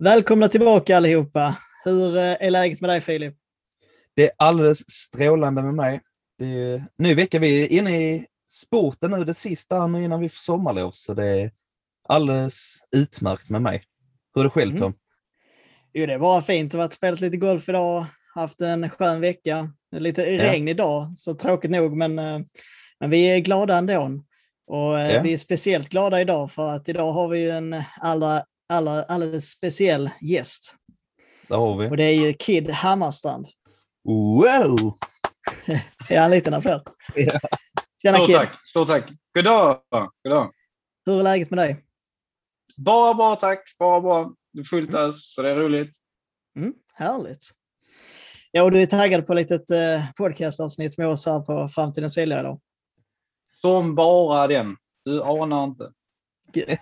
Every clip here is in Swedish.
Välkomna tillbaka allihopa! Hur eh, är läget med dig Filip? Det är alldeles strålande med mig. Det är ny vecka. Vi är inne i sporten nu, det sista nu innan vi får sommarlov, så det är alldeles utmärkt med mig. Hur är det själv Mm. Tom? Jo, det var fint. Jag har varit spelat lite golf idag, haft en skön vecka. Är Lite Ja. regn idag, så tråkigt nog, men, eh, men vi är glada ändå. Och eh, Ja. vi är speciellt glada idag för att idag har vi en allra, allra, alldeles speciell gäst. Där har vi. Och det är ju Kid Hammarstrand. Wow! Ja, en liten applåd. Ja. Tjena Stort Kid, tack. Stort tack. God dag. God dag. hur är läget med dig? Bara bra tack. Bara bra. Det är fullt ös, så det är roligt. Mm, härligt. Ja, och du är taggad på ett litet eh, podcastavsnitt med oss här på Framtidens säljare idag. Som bara den. Du anar inte.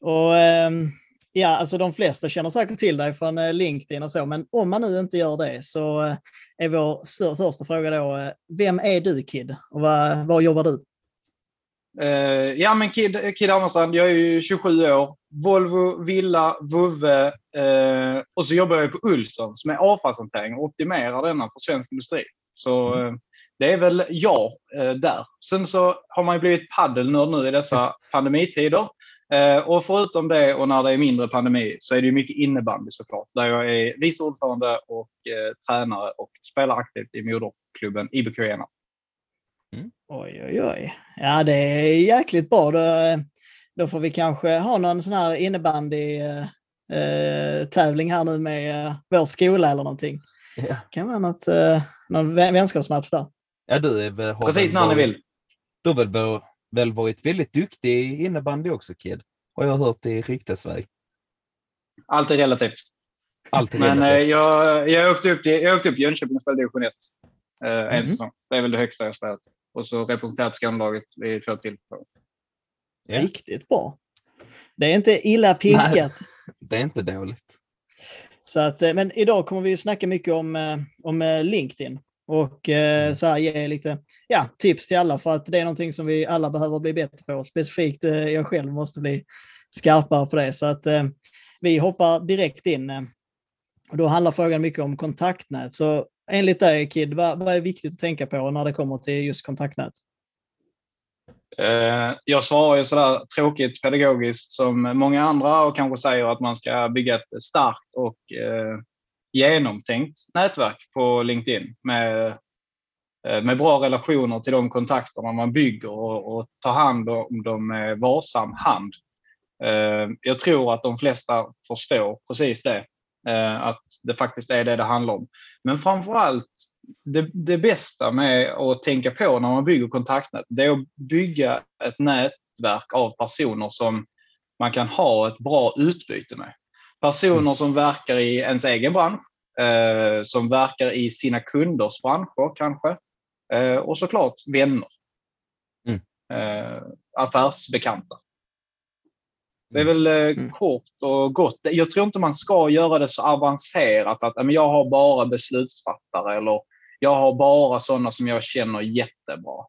Och ehm, ja, alltså de flesta känner säkert till dig från eh, LinkedIn och så, men om man nu inte gör det så eh, är vår första fråga då, eh, vem är du Kid och vad, vad jobbar du? Eh, ja, men Kid, Kid Hammarstrand, jag är ju 27 år. Volvo, villa, vovve eh, och så jobbar jag på Ulsson som är avfallshantering och optimerar denna för svensk industri. Så eh, det är väl jag där. Sen så har man ju blivit paddelnörd nu i dessa pandemitider. Eh, och förutom det och när det är mindre pandemi så är det ju mycket innebandy såklart. Där jag är vice ordförande och eh, tränare och spelar aktivt i moderklubben IBK Arena. Oj, oj, oj. Ja, det är jäkligt bra. Då, eh, då får vi kanske ha någon sån här innebandy eh, eh, tävling här nu med eh, vår skola eller någonting. Ja, kan vara något, eh, någon vä- vänskapsmatch där. ja du är väl, Precis när ni vill. Du har väl, väl, varit väldigt duktig i innebandy också Kid? Har jag hört i ryktesväg. Allt är relativt. Allt är Men eh, relativt. jag, jag, åkte upp till, jag åkte upp till Jönköping och spelade division 1 eh, en Mhm. säsong. Det är väl det högsta jag spelat. Och så representerat Skånelaget vid två tillfällen. Ja. Riktigt bra. Det är inte illa pinkat. Det är inte dåligt. Så att, eh, men idag kommer vi snacka mycket om, eh, om LinkedIn och eh, Mm. så här, ge lite ja, tips till alla för att det är någonting som vi alla behöver bli bättre på. Specifikt eh, jag själv måste bli skarpare på det. Så att eh, vi hoppar direkt in. eh, Och då handlar frågan mycket om kontaktnät. Så enligt dig Kid, vad, vad är viktigt att tänka på när det kommer till just kontaktnät? Eh, jag svarar ju sådär tråkigt pedagogiskt som många andra och kanske säger att man ska bygga ett starkt och eh, genomtänkt nätverk på LinkedIn med, eh, med bra relationer till de kontakterna man bygger och, och ta hand om dem med varsam hand. Eh, jag tror att de flesta förstår precis det, eh, att det faktiskt är det det handlar om. Men framför allt det, det bästa med att tänka på när man bygger kontaktnät, det är att bygga ett nätverk av personer som man kan ha ett bra utbyte med. Personer som verkar i ens egen bransch, eh, som verkar i sina kunders branscher kanske, eh, och såklart vänner. Mm. Eh, affärsbekanta. Det är väl eh, Mm. kort och gott. Jag tror inte man ska göra det så avancerat att "Ja, men jag har bara beslutsfattare eller jag har bara sådana som jag känner jättebra.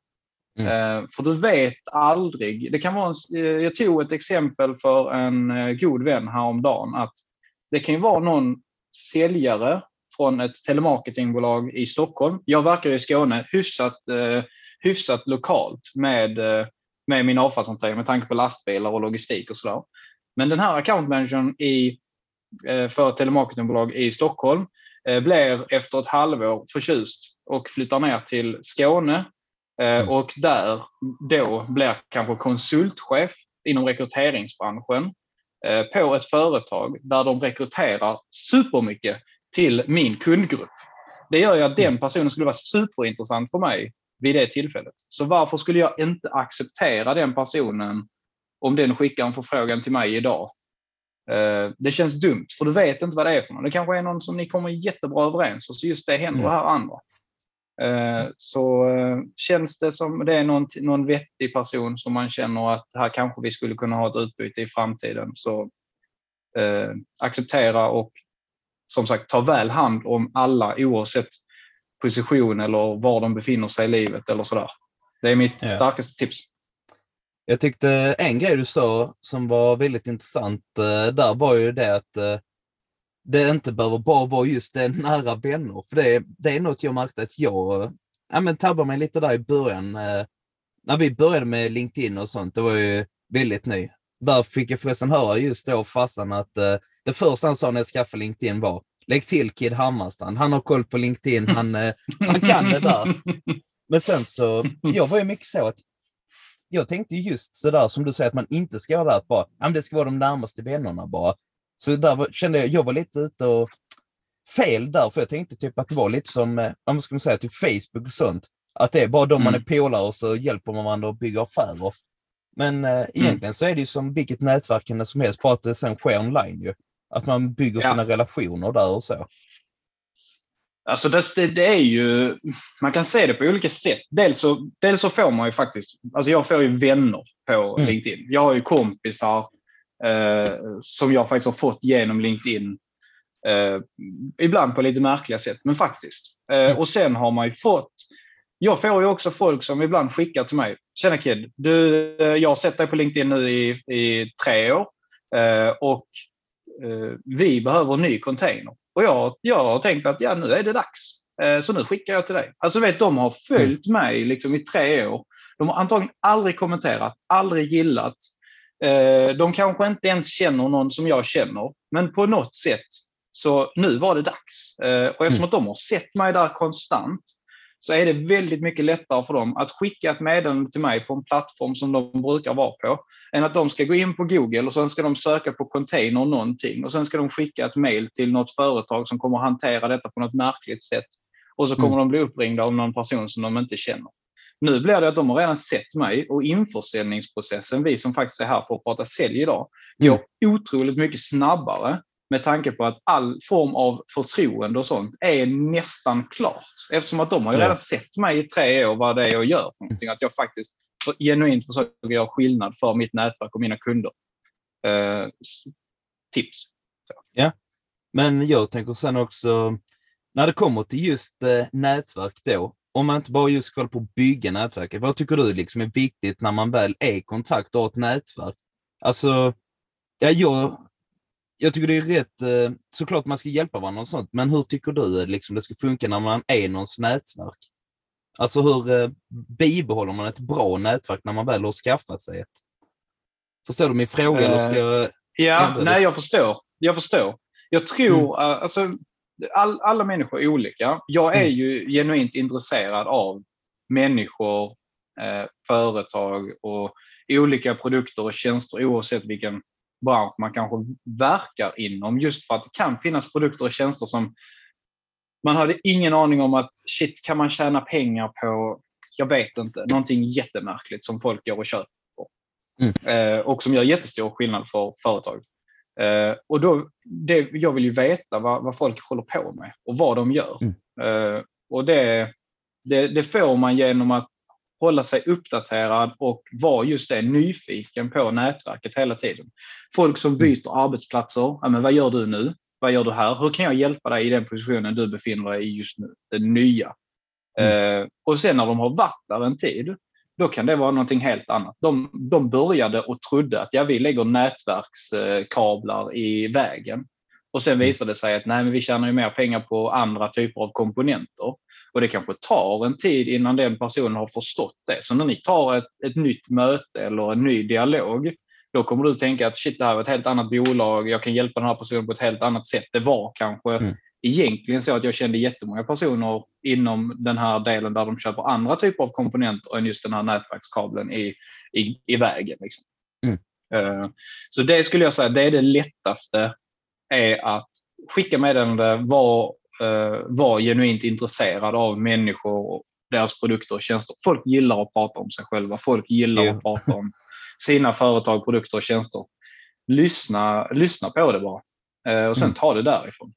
Mm. Eh, för du vet aldrig. Det kan vara en, eh, jag tog ett exempel för en god vän häromdagen. Att det kan ju vara någon säljare från ett telemarketingbolag i Stockholm. Jag verkar i Skåne hyfsat, eh, hyfsat lokalt med, eh, med min avfallshantering med tanke på lastbilar och logistik och sådär. Men den här accountmanagern i, eh, för ett telemarketingbolag i Stockholm eh, blir efter ett halvår förtjust och flyttar ner till Skåne eh, Mm. och där då blir kanske konsultchef inom rekryteringsbranschen på ett företag där de rekryterar supermycket till min kundgrupp. Det gör ju att den personen skulle vara superintressant för mig vid det tillfället. Så varför skulle jag inte acceptera den personen om den skickar en förfrågan till mig idag? Eh, det känns dumt, för du vet inte vad det är för någon. Det kanske är någon som ni kommer jättebra överens och så just det händer Mm. det här andra. Eh, Så eh, känns det som det är någon, någon vettig person som man känner att här kanske vi skulle kunna ha ett utbyte i framtiden, så eh, acceptera och som sagt ta väl hand om alla oavsett position eller var de befinner sig i livet eller sådär. Det är mitt Ja. starkaste tips. Jag tyckte en grej du sa som var väldigt intressant eh, där var ju det att det inte behöver bara vara just det nära vänner. För det, det är något jag märkte att jag ja, men tabbade mig lite där i början. Eh, när vi började med LinkedIn och sånt, det var ju väldigt ny. Där fick jag förresten höra just då farsan att eh, det första han sa när jag skaffade LinkedIn var Lägg till Kid Hammarstrand, han har koll på LinkedIn, han, eh, han kan det där. Men sen så, jag var ju mycket så att jag tänkte just sådär som du säger att man inte ska göra det, att bara, ja, men det ska vara de närmaste vännerna bara. Så där var, kände jag, jag var lite ute och fel där, för jag tänkte typ att det var lite som, eh, vad ska man säga, typ Facebook och sånt. Att det är bara de man är Mm. polare och så hjälper man varandra att bygga affärer. Men eh, egentligen så är det ju som vilket nätverkande som helst, bara att det sen sker online ju. Att man bygger Ja. sina relationer där och så. Alltså det, det, är ju, man kan se det på olika sätt. Dels så, dels så får man ju faktiskt, alltså jag får ju vänner på Mm. LinkedIn. Jag har ju kompisar som jag faktiskt har fått genom LinkedIn. Eh, ibland på lite märkliga sätt, men faktiskt. Eh, Mm. och sen har man ju fått, jag får ju också folk som ibland skickar till mig. Tjena Kid, du, eh, jag har sett dig på LinkedIn nu i, i tre år eh, och eh, vi behöver en ny container. Och jag, jag har tänkt att ja, nu är det dags. Eh, så nu skickar jag till dig. Alltså vet, de har följt mig liksom i tre år. De har antagligen aldrig kommenterat, aldrig gillat. Eh, de kanske inte ens känner någon som jag känner, men på något sätt så nu var det dags. Eh, och eftersom att de har sett mig där konstant så är det väldigt mycket lättare för dem att skicka ett meddelande till mig på en plattform som de brukar vara på, än att de ska gå in på Google och sen ska de söka på container någonting och sen ska de skicka ett mail till något företag som kommer hantera detta på något märkligt sätt. Och så kommer de bli uppringda av någon person som de inte känner. Nu blir det att de har redan sett mig och införsäljningsprocessen, vi som faktiskt är här för att prata sälj idag, går otroligt mycket snabbare med tanke på att all form av förtroende och sånt är nästan klart. Eftersom att de har ju Ja. redan sett mig i tre år vad det är jag gör för någonting. Att jag faktiskt genuint försöker göra skillnad för mitt nätverk och mina kunder. Eh, tips. Men jag tänker sen också, när det kommer till just eh, nätverk då, om man inte bara just kollar på att bygga nätverket, vad tycker du liksom är viktigt när man väl är i kontakt och har ett nätverk? Alltså, ja, jag, jag tycker det är rätt, eh, såklart man ska hjälpa varandra och sånt, men hur tycker du liksom det ska funka när man är i någons nätverk? Alltså hur eh, bibehåller man ett bra nätverk när man väl har skaffat sig ett? Förstår du min fråga? eller ska jag... Ja, nej det. jag förstår. Jag förstår. Jag tror, eh, alltså, all, alla människor är olika. Jag är Mm. ju genuint intresserad av människor, eh, företag och olika produkter och tjänster oavsett vilken bransch man kanske verkar inom. Just för att det kan finnas produkter och tjänster som man hade ingen aning om att shit, kan man tjäna pengar på, jag vet inte, någonting jättemärkligt som folk går och köper. Eh, och som gör jättestor skillnad för företag. Eh, och då, det, jag vill ju veta vad, vad folk håller på med och vad de gör. Mm. Eh, och det, det, det får man genom att hålla sig uppdaterad och vara just det, nyfiken på nätverket hela tiden. Folk som byter arbetsplatser. Ja, men vad gör du nu? Vad gör du här? Hur kan jag hjälpa dig i den positionen du befinner dig i just nu? Det nya. Eh, och sen när de har varit där en tid, då kan det vara någonting helt annat. De, de började och trodde att ja, vi lägger nätverkskablar i vägen. Och sen visade det sig att nej, men vi tjänar ju mer pengar på andra typer av komponenter. Och det kanske tar en tid innan den personen har förstått det. Så när ni tar ett, ett nytt möte eller en ny dialog, då kommer du tänka att shit, det här var ett helt annat bolag. Jag kan hjälpa den här personen på ett helt annat sätt. Det var kanske Mm. Egentligen så att jag kände jättemånga personer inom den här delen där de köper andra typer av komponenter än just den här nätverkskabeln i, i, i vägen. Liksom. Mm. Eh, Så det skulle jag säga, det är det lättaste, är att skicka meddelande, vara uh, var genuint intresserad av människor och deras produkter och tjänster. Folk gillar att prata om sig själva. Folk gillar Ja. att prata om sina företag, produkter och tjänster. lyssna, lyssna på det bara. Eh, och sen Mm. ta det därifrån.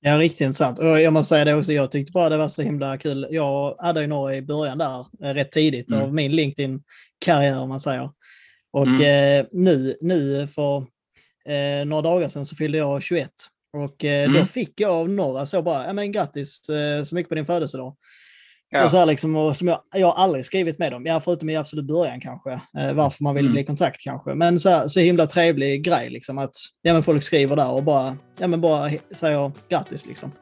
Ja, riktigt intressant. Och jag måste säga det också, jag tyckte bara det var så himla kul. Jag hade ju några i början där, eh, rätt tidigt Mm. av min LinkedIn-karriär om man säger. Och Mm. eh, nu, nu för eh, några dagar sedan så fyllde jag 21. Och eh, då Mm. fick jag av några så bara, ja men grattis eh, så mycket på din födelsedag. Ja. Och så här liksom, och som jag, jag har aldrig skrivit med dem, ja, förutom i absolut början kanske, eh, varför man vill Mm. bli kontakt kanske. Men så, här, så himla trevlig grej liksom att ja, men folk skriver där och bara, ja, men bara säger grattis liksom.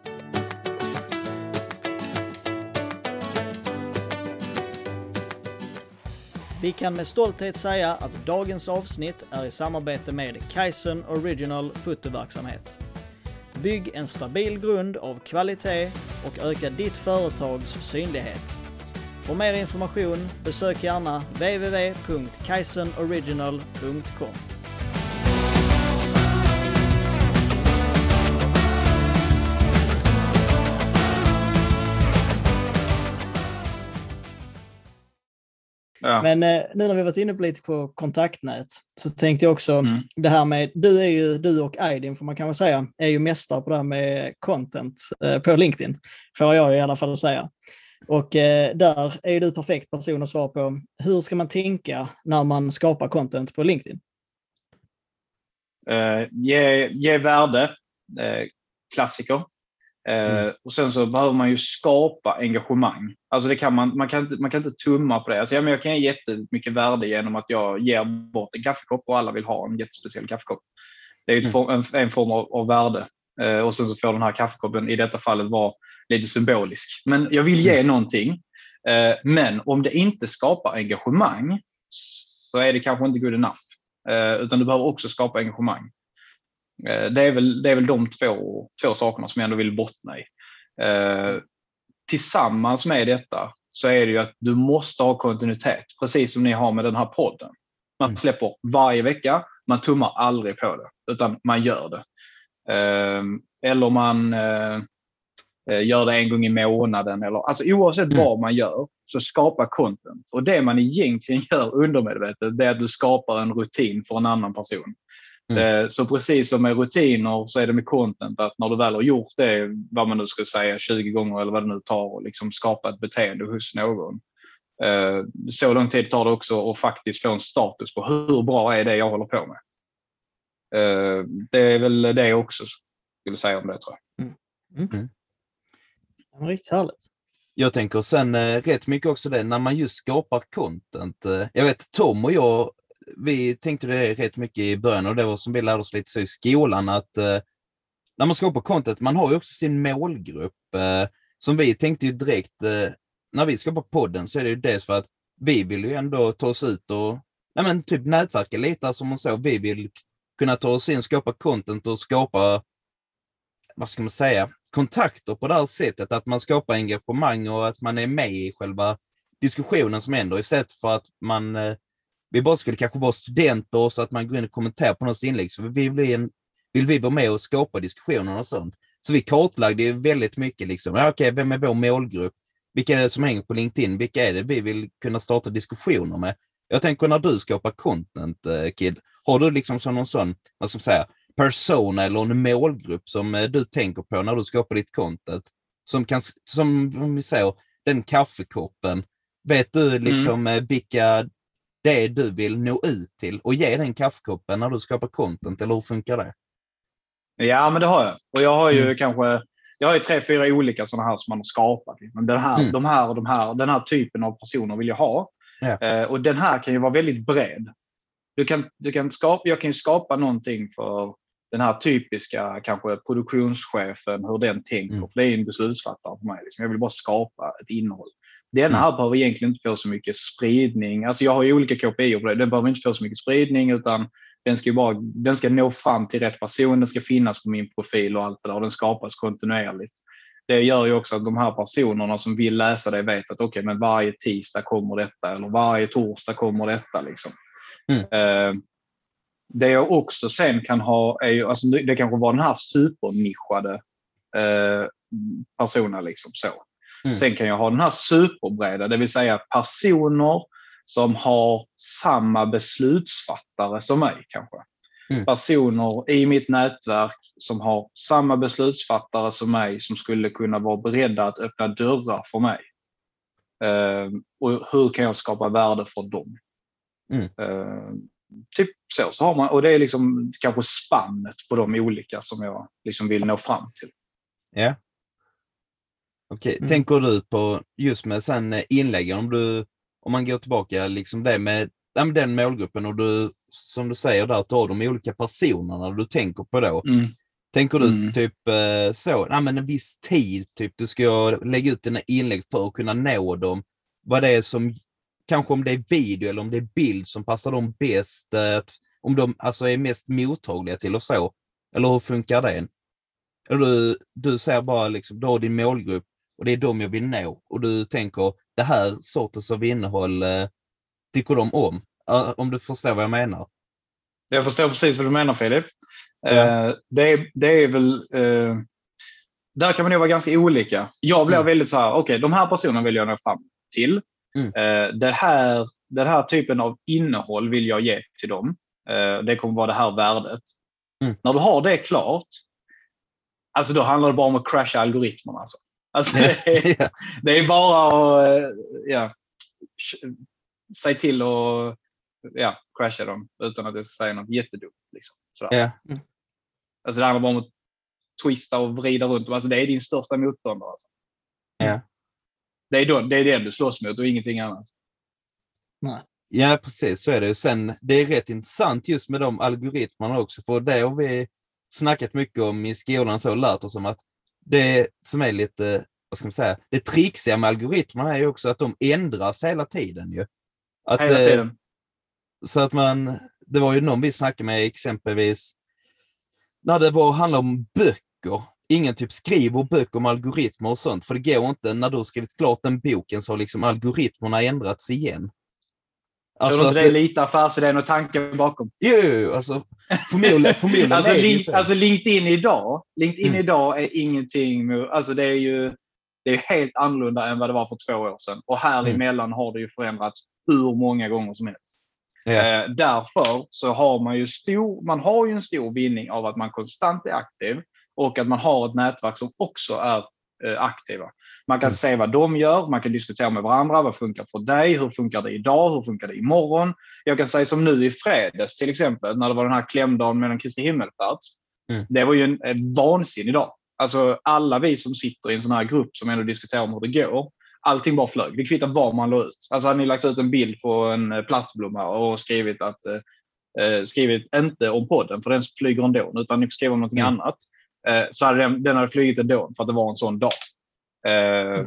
Vi kan med stolthet säga att dagens avsnitt är i samarbete med Kaizen Original fotoverksamhet. Bygg en stabil grund av kvalitet och öka ditt företags synlighet. För mer information besök gärna www.kaizenoriginal.com. Ja. Men eh, nu när vi varit inne på lite på kontaktnät så tänkte jag också Mm. det här med, du är ju, du och Aidin får man kanske säga, är ju mästare på det här med content eh, på LinkedIn. Får jag i alla fall säga. Och eh, där är du perfekt person att svara på. Hur ska man tänka när man skapar content på LinkedIn? Eh, ge, ge värde, eh, klassiker. Eh, Mm. Och sen så behöver man ju skapa engagemang. Alltså det kan man, man, kan inte, man kan inte tumma på det. Alltså, ja, men jag kan ge jättemycket värde genom att jag ger bort en kaffekopp och alla vill ha en jättespeciell kaffekopp. Det är form, en, en form av, av värde. Eh, och sen så får den här kaffekoppen i detta fallet vara lite symbolisk. Men jag vill ge någonting. Eh, men om det inte skapar engagemang så är det kanske inte good enough. Eh, utan du behöver också skapa engagemang. Eh, det, är väl, det är väl de två, två sakerna som jag ändå vill bottna i. Eh, tillsammans med detta så är det ju att du måste ha kontinuitet, precis som ni har med den här podden. Man Mm. släpper varje vecka, man tummar aldrig på det, utan man gör det. Eh, eller man eh, gör det en gång i månaden. Eller, alltså oavsett Mm. vad man gör, så skapa content. Och det man egentligen gör undermedvetet, det är att du skapar en rutin för en annan person. Mm. Eh, Så precis som med rutiner så är det med content att när du väl har gjort det, vad man nu ska säga, 20 gånger eller vad det nu tar och liksom skapa ett beteende hos någon. Eh, Så lång tid tar det också att faktiskt få en status på hur bra är det jag håller på med. Eh, Det är väl det jag också skulle säga om det tror jag. Det var riktigt härligt. Jag tänker sen eh, rätt mycket också det, när man just skapar content. Eh, jag vet Tom och jag, vi tänkte det rätt mycket i början och det var som vi lärde oss lite så i skolan att eh, när man skapar content, man har ju också sin målgrupp. Eh, som vi tänkte ju direkt, eh, när vi skapar podden så är det ju dels för att vi vill ju ändå ta oss ut och nej men, typ nätverka lite, som man så. Vi vill kunna ta oss in, skapa content och skapa, vad ska man säga, kontakter på det här sättet, att man skapar engagemang och att man är med i själva diskussionen som händer istället för att man eh, vi bara skulle kanske vara studenter så att man går in och kommenterar på någons inlägg. Så vi vill, en, vill vi vara med och skapa diskussioner och sånt. Så vi kartlagde ju väldigt mycket. Liksom. Ja, okej, vem är vår målgrupp? Vilka är det som hänger på LinkedIn? Vilka är det vi vill kunna starta diskussioner med? Jag tänker när du skapar content, eh, Kid, har du liksom som någon sån, vad ska man säga, persona eller en målgrupp som eh, du tänker på när du skapar ditt content? Som kan, som om vi säger, den kaffekoppen. Vet du liksom eh, vilka det du vill nå ut till och ge den kaffekoppen när du skapar content, eller hur funkar det? Ja, men det har jag. Och jag har ju Mm. kanske jag har ju tre, fyra olika sådana här som man har skapat. Men den här, Mm. de här och de här, den här typen av personer vill jag ha. Ja. Eh, och den här kan ju vara väldigt bred. Du kan, du kan skapa, jag kan ju skapa någonting för den här typiska kanske produktionschefen, hur den tänker. Mm. För det är en beslutsfattare för mig. Liksom. Jag vill bara skapa ett innehåll. Den Mm. här behöver egentligen inte få så mycket spridning. Alltså jag har ju olika KPI på det. Den behöver inte få så mycket spridning utan den ska, bara, den ska nå fram till rätt person, den ska finnas på min profil och allt det där och den skapas kontinuerligt. Det gör ju också att de här personerna som vill läsa det vet att okej, men varje tisdag kommer detta eller varje torsdag kommer detta. Liksom. Mm. Eh, det jag också sen kan ha är ju, alltså det det kanske var den här supernischade eh, personen. Liksom, så. Mm. Sen kan jag ha den här superbreda, det vill säga personer som har samma beslutsfattare som mig kanske. Mm. Personer i mitt nätverk som har samma beslutsfattare som mig som skulle kunna vara beredda att öppna dörrar för mig. Eh, och hur kan jag skapa värde för dem? Mm. Eh, typ så, så har man, och det är liksom kanske spannet på de olika som jag liksom vill nå fram till. Ja. Okej, Mm. tänker du på just med sen eh, inläggen, om, du, om man går tillbaka liksom det med, den målgruppen och du, som du säger där, att du har de olika personerna du tänker på då. Tänker du Mm. typ eh, så, ja, men en viss tid, typ du ska lägga ut dina inlägg för att kunna nå dem. Vad det är som, kanske om det är video eller om det är bild som passar dem bäst, eh, om de alltså är mest mottagliga till och så. Eller hur funkar det? Eller du, du säger bara liksom, du har din målgrupp och det är dem jag vill nå och du tänker det här sortens av innehåll eh, tycker de om. Om du förstår vad jag menar. Jag förstår precis vad du menar Filip. Ja. Eh, det, är, det är väl... Eh, där kan man nog vara ganska olika. Jag blir Mm. väldigt så här, okej, de här personerna vill jag nå fram till. Mm. Eh, det här, den här typen av innehåll vill jag ge till dem. Det kommer vara det här värdet. Mm. När du har det klart, alltså då handlar det bara om att crasha algoritmerna. Alltså. Alltså, det, är, det är bara att eh, ja, säg till och ja, crasha dem utan att jag ska säga något jättedumt. Liksom. Sådär. Ja. Alltså det handlar bara om att twista och vrida runt dem. Alltså det är din största motståndare. Alltså. Ja. Det, är då, det är den du slåss mot och ingenting annat. Ja, precis så är det. Sen, det är rätt intressant just med de algoritmerna också, för det har vi snackat mycket om i skolan så och lärt oss om att det som är lite, vad ska man säga, det trixiga med algoritmerna är ju också att de ändras hela tiden ju. Att, Hela eh, tiden. Så att man, det var ju någon vi snackade med exempelvis, när det var, handlade om böcker. Ingen typ skriver böcker om algoritmer och sånt, för det går inte. När du har skrivit klart den boken så har liksom algoritmerna ändrats igen. Tror du inte det är lite affärsidén och tanken bakom? Jo, jo, alltså förmodligen, förmodligen alltså, är så. alltså LinkedIn idag, LinkedIn Mm. idag är ingenting, alltså det är ju det är helt annorlunda än vad det var för två år sedan. Och här Mm. emellan har det ju förändrats hur många gånger som helst. Ja. Eh, därför så har man ju stor, man har ju en stor vinning av att man konstant är aktiv och att man har ett nätverk som också är aktiva. Man kan Mm. se vad de gör, man kan diskutera med varandra. Vad funkar för dig? Hur funkar det idag? Hur funkar det imorgon? Jag kan säga som nu i fredags till exempel, när det var den här klämdagen mellan Kristi himmelfärds. Mm. Det var ju en, en vansinnig dag. Alltså alla vi som sitter i en sån här grupp som ändå diskuterar om hur det går. Allting bara flög. Det kvittar vad man la ut. Alltså hade ni lagt ut en bild på en eh, plastblomma och skrivit att eh, eh, skrivit inte om podden, för den flyger ändå, utan ni får skriva om någonting Mm. annat. Eh, så hade den, den hade flugit ändå för att det var en sån dag. Eh,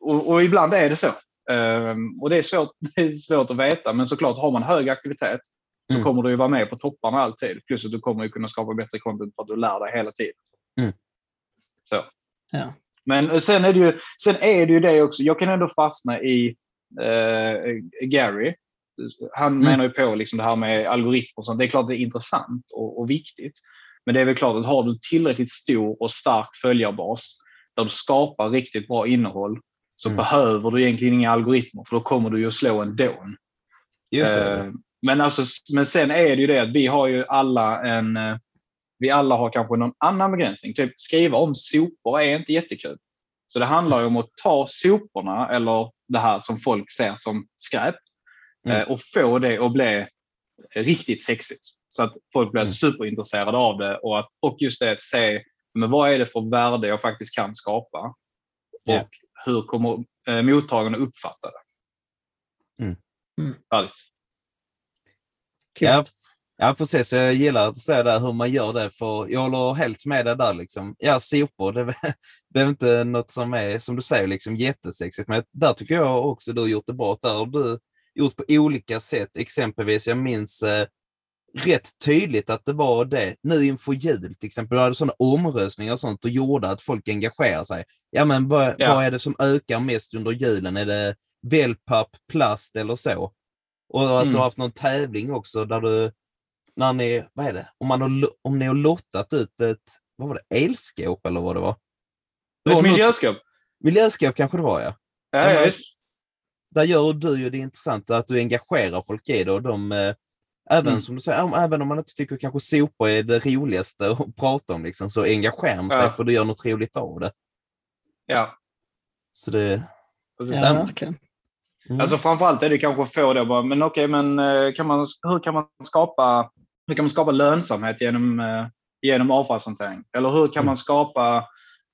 och, och ibland är det så. Eh, och det är, svårt, det är svårt att veta, men såklart har man hög aktivitet så Mm. kommer du ju vara med på topparna alltid. Plus att du kommer ju kunna skapa bättre content för att du lär dig hela tiden. Mm. Så. Ja. Men sen är, det ju, sen är det ju det också. Jag kan ändå fastna i eh, Gary. Han Mm. menar ju på liksom det här med algoritmer och sånt. Det är klart att det är intressant och, och viktigt. Men det är väl klart att har du tillräckligt stor och stark följarbas där du skapar riktigt bra innehåll så Mm. behöver du egentligen inga algoritmer för då kommer du ju att slå. Just det. Eh, Men, alltså, men sen är det ju det att vi har ju alla en... eh, Vi alla har kanske någon annan begränsning. Typ skriva om sopor är inte jättekul. Så det handlar ju om att ta soporna, eller det här som folk ser som skräp, Mm. eh, och få det att bli riktigt sexigt. Så att folk blir Mm. superintresserade av det och, att, och just det, se men vad är det för värde jag faktiskt kan skapa. Ja. Och hur kommer eh, mottagarna uppfatta det. Mm. Mm. Härligt. Kul. Ja, ja, precis. Jag gillar att säga där hur man gör det, för jag håller helt med dig där. Liksom. Ja, sopor, det, det är inte något som är, som du säger, liksom jättesexigt, men där tycker jag också du har gjort det bra. Där har du gjort på olika sätt. Exempelvis, jag minns eh, rätt tydligt att det var det nu inför jul till exempel. Du hade sådana omröstningar och sånt och gjorde att folk engagerar sig. Ja, men vad, Ja. vad är det som ökar mest under julen? Är det wellpapp, plast eller så? Och att Mm. du har haft någon tävling också där du, när ni, vad är det, om, man har, om ni har lottat ut ett, vad var det, elskåp eller vad det var? Det Ett var något- miljöskåp. Miljöskåp kanske det var ja. Ja, Ja, visst. där gör du ju det intressanta att du engagerar folk i det och de, eh, även Mm. som du säger, även om man inte tycker kanske sopor är det roligaste att prata om, liksom, så engagerar man sig Ja. för du gör något roligt av det. Ja. Så det. Ja, verkligen. mm. Alltså framförallt är det kanske att få det bara, men okej, men eh, kan man, hur kan man skapa, hur kan man skapa lönsamhet genom, eh, genom avfallshantering? Eller hur kan Mm. man skapa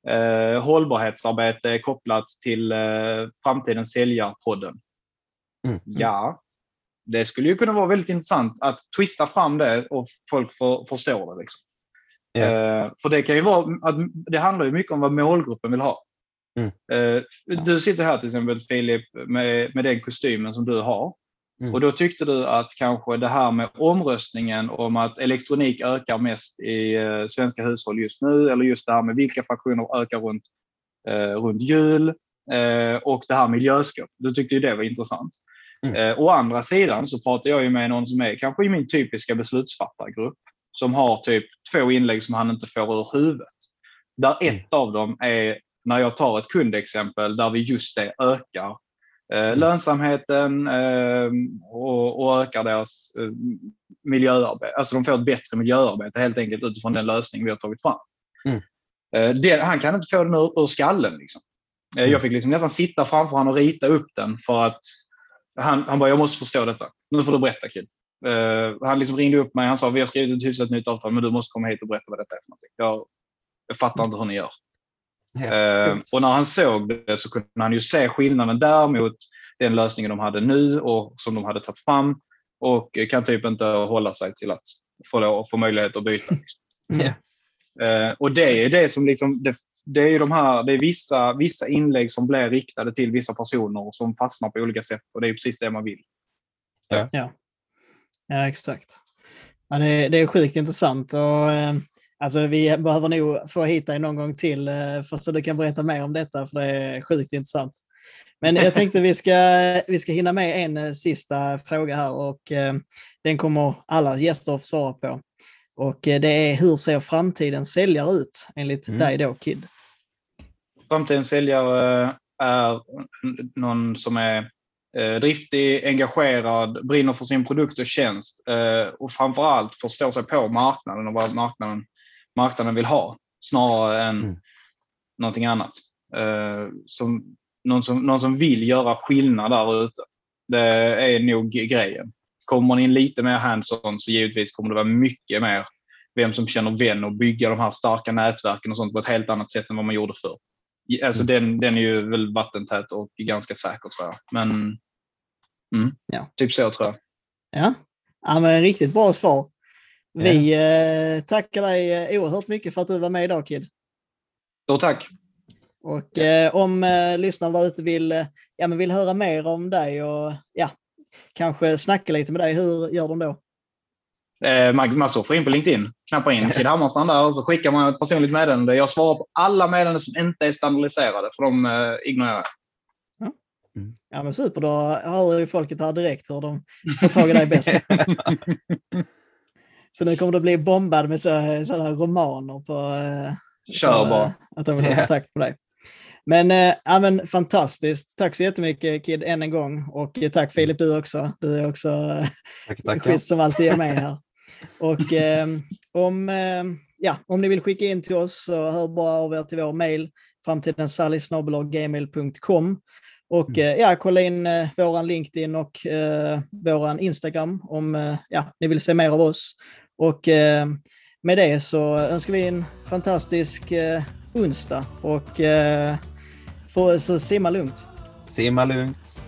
eh, hållbarhetsarbete kopplat till eh, framtidens säljarpodden? Mm. Ja, det skulle ju kunna vara väldigt intressant att twista fram det och folk får, förstår det. Liksom. Eh, för det kan ju vara att det handlar ju mycket om vad målgruppen vill ha. Mm. Eh, Du sitter här till exempel Filip med, med den kostymen som du har. Mm. Och då tyckte du att kanske det här med omröstningen om att elektronik ökar mest i eh, svenska hushåll just nu eller just det här med vilka fraktioner ökar runt, eh, runt jul eh, och det här miljöskåp. Du tyckte ju det var intressant. Mm. Eh, å andra sidan så pratar jag ju med någon som är kanske i min typiska beslutsfattargrupp som har typ två inlägg som han inte får ur huvudet. Där Mm. ett av dem är när jag tar ett kundexempel där vi just det ökar eh, lönsamheten eh, och, och ökar deras eh, miljöarbete. Alltså de får ett bättre miljöarbete helt enkelt utifrån den lösning vi har tagit fram. Mm. Eh, det, han kan inte få den ur, ur skallen. Liksom. Eh, Mm. Jag fick liksom nästan sitta framför honom och rita upp den för att han, han bara, jag måste förstå detta. Nu får du berätta kid. Eh, han liksom ringde upp mig han sa, vi har skrivit ett hyfsat nytt avtal men du måste komma hit och berätta vad detta är för någonting. Jag, jag fattar inte hur ni gör. Coolt. och när han såg det så kunde han ju se skillnaden där mot den lösningen de hade nu och som de hade tagit fram och kan typ inte hålla sig till att få, få möjlighet att byta. liksom. Ja. Eh, och det är det som liksom, det, det är ju de här, det är vissa, vissa inlägg som blir riktade till vissa personer och som fastnar på olika sätt och det är precis det man vill. Ja, exakt. Ja, det, är- det är sjukt intressant. Och, eh, alltså, vi behöver nog få hit dig någon gång till eh, för så du kan berätta mer om detta, för det är sjukt intressant. Men jag tänkte vi ska, vi ska hinna med en eh, sista fråga här och den kommer alla gäster att svara på. Och det är hur ser framtidens säljare ut enligt Mm. dig då, Kid? Framtidens säljare är någon som är eh, driftig, engagerad, brinner för sin produkt och tjänst eh, och framförallt förstår sig på marknaden och vad marknaden, marknaden vill ha snarare än Mm. någonting annat. Eh, som, någon, som, någon som vill göra skillnad där ute. Det är nog grejen. Kommer man in lite mer hands-on så givetvis kommer det vara mycket mer vem som känner vän och bygga de här starka nätverken och sånt på ett helt annat sätt än vad man gjorde förr. Alltså den, den är ju väl vattentät och ganska säker tror jag. Men mm, Ja. typ så tror jag. Ja, ja men riktigt bra svar. Vi eh, tackar dig eh, oerhört mycket för att du var med idag, Kid. Då tack. Och eh, om eh, lyssnarna där ute vill, eh, ja, men vill höra mer om dig och ja, kanske snacka lite med dig, hur gör de då? Eh, man, man surfar in på LinkedIn, knappar in Kid Hammarstrand där och så skickar man ett personligt meddelande. Jag svarar på alla meddelanden som inte är standardiserade för de eh, ignorerar jag. Ja men super, då hör ju folket här direkt hur de får tag i dig bäst. Så nu kommer du bli bombad med så- sådana romaner på eh, Kör för, bara. att de vill ha kontakt med dig. Men, eh, ja, men fantastiskt. Tack så jättemycket Kid än en gång och tack Filip du också. Du är också Tack, tackar. schysst som alltid är med här. Och eh, om, eh, ja, om ni vill skicka in till oss så hör bara av er till vår mail framtidensally.gmail.com och eh, ja, kolla in eh, våran LinkedIn och eh, våran Instagram om eh, ja, ni vill se mer av oss. Och eh, med det så önskar vi en fantastisk eh, onsdag och eh, få, så simma lugnt. Simma lugnt.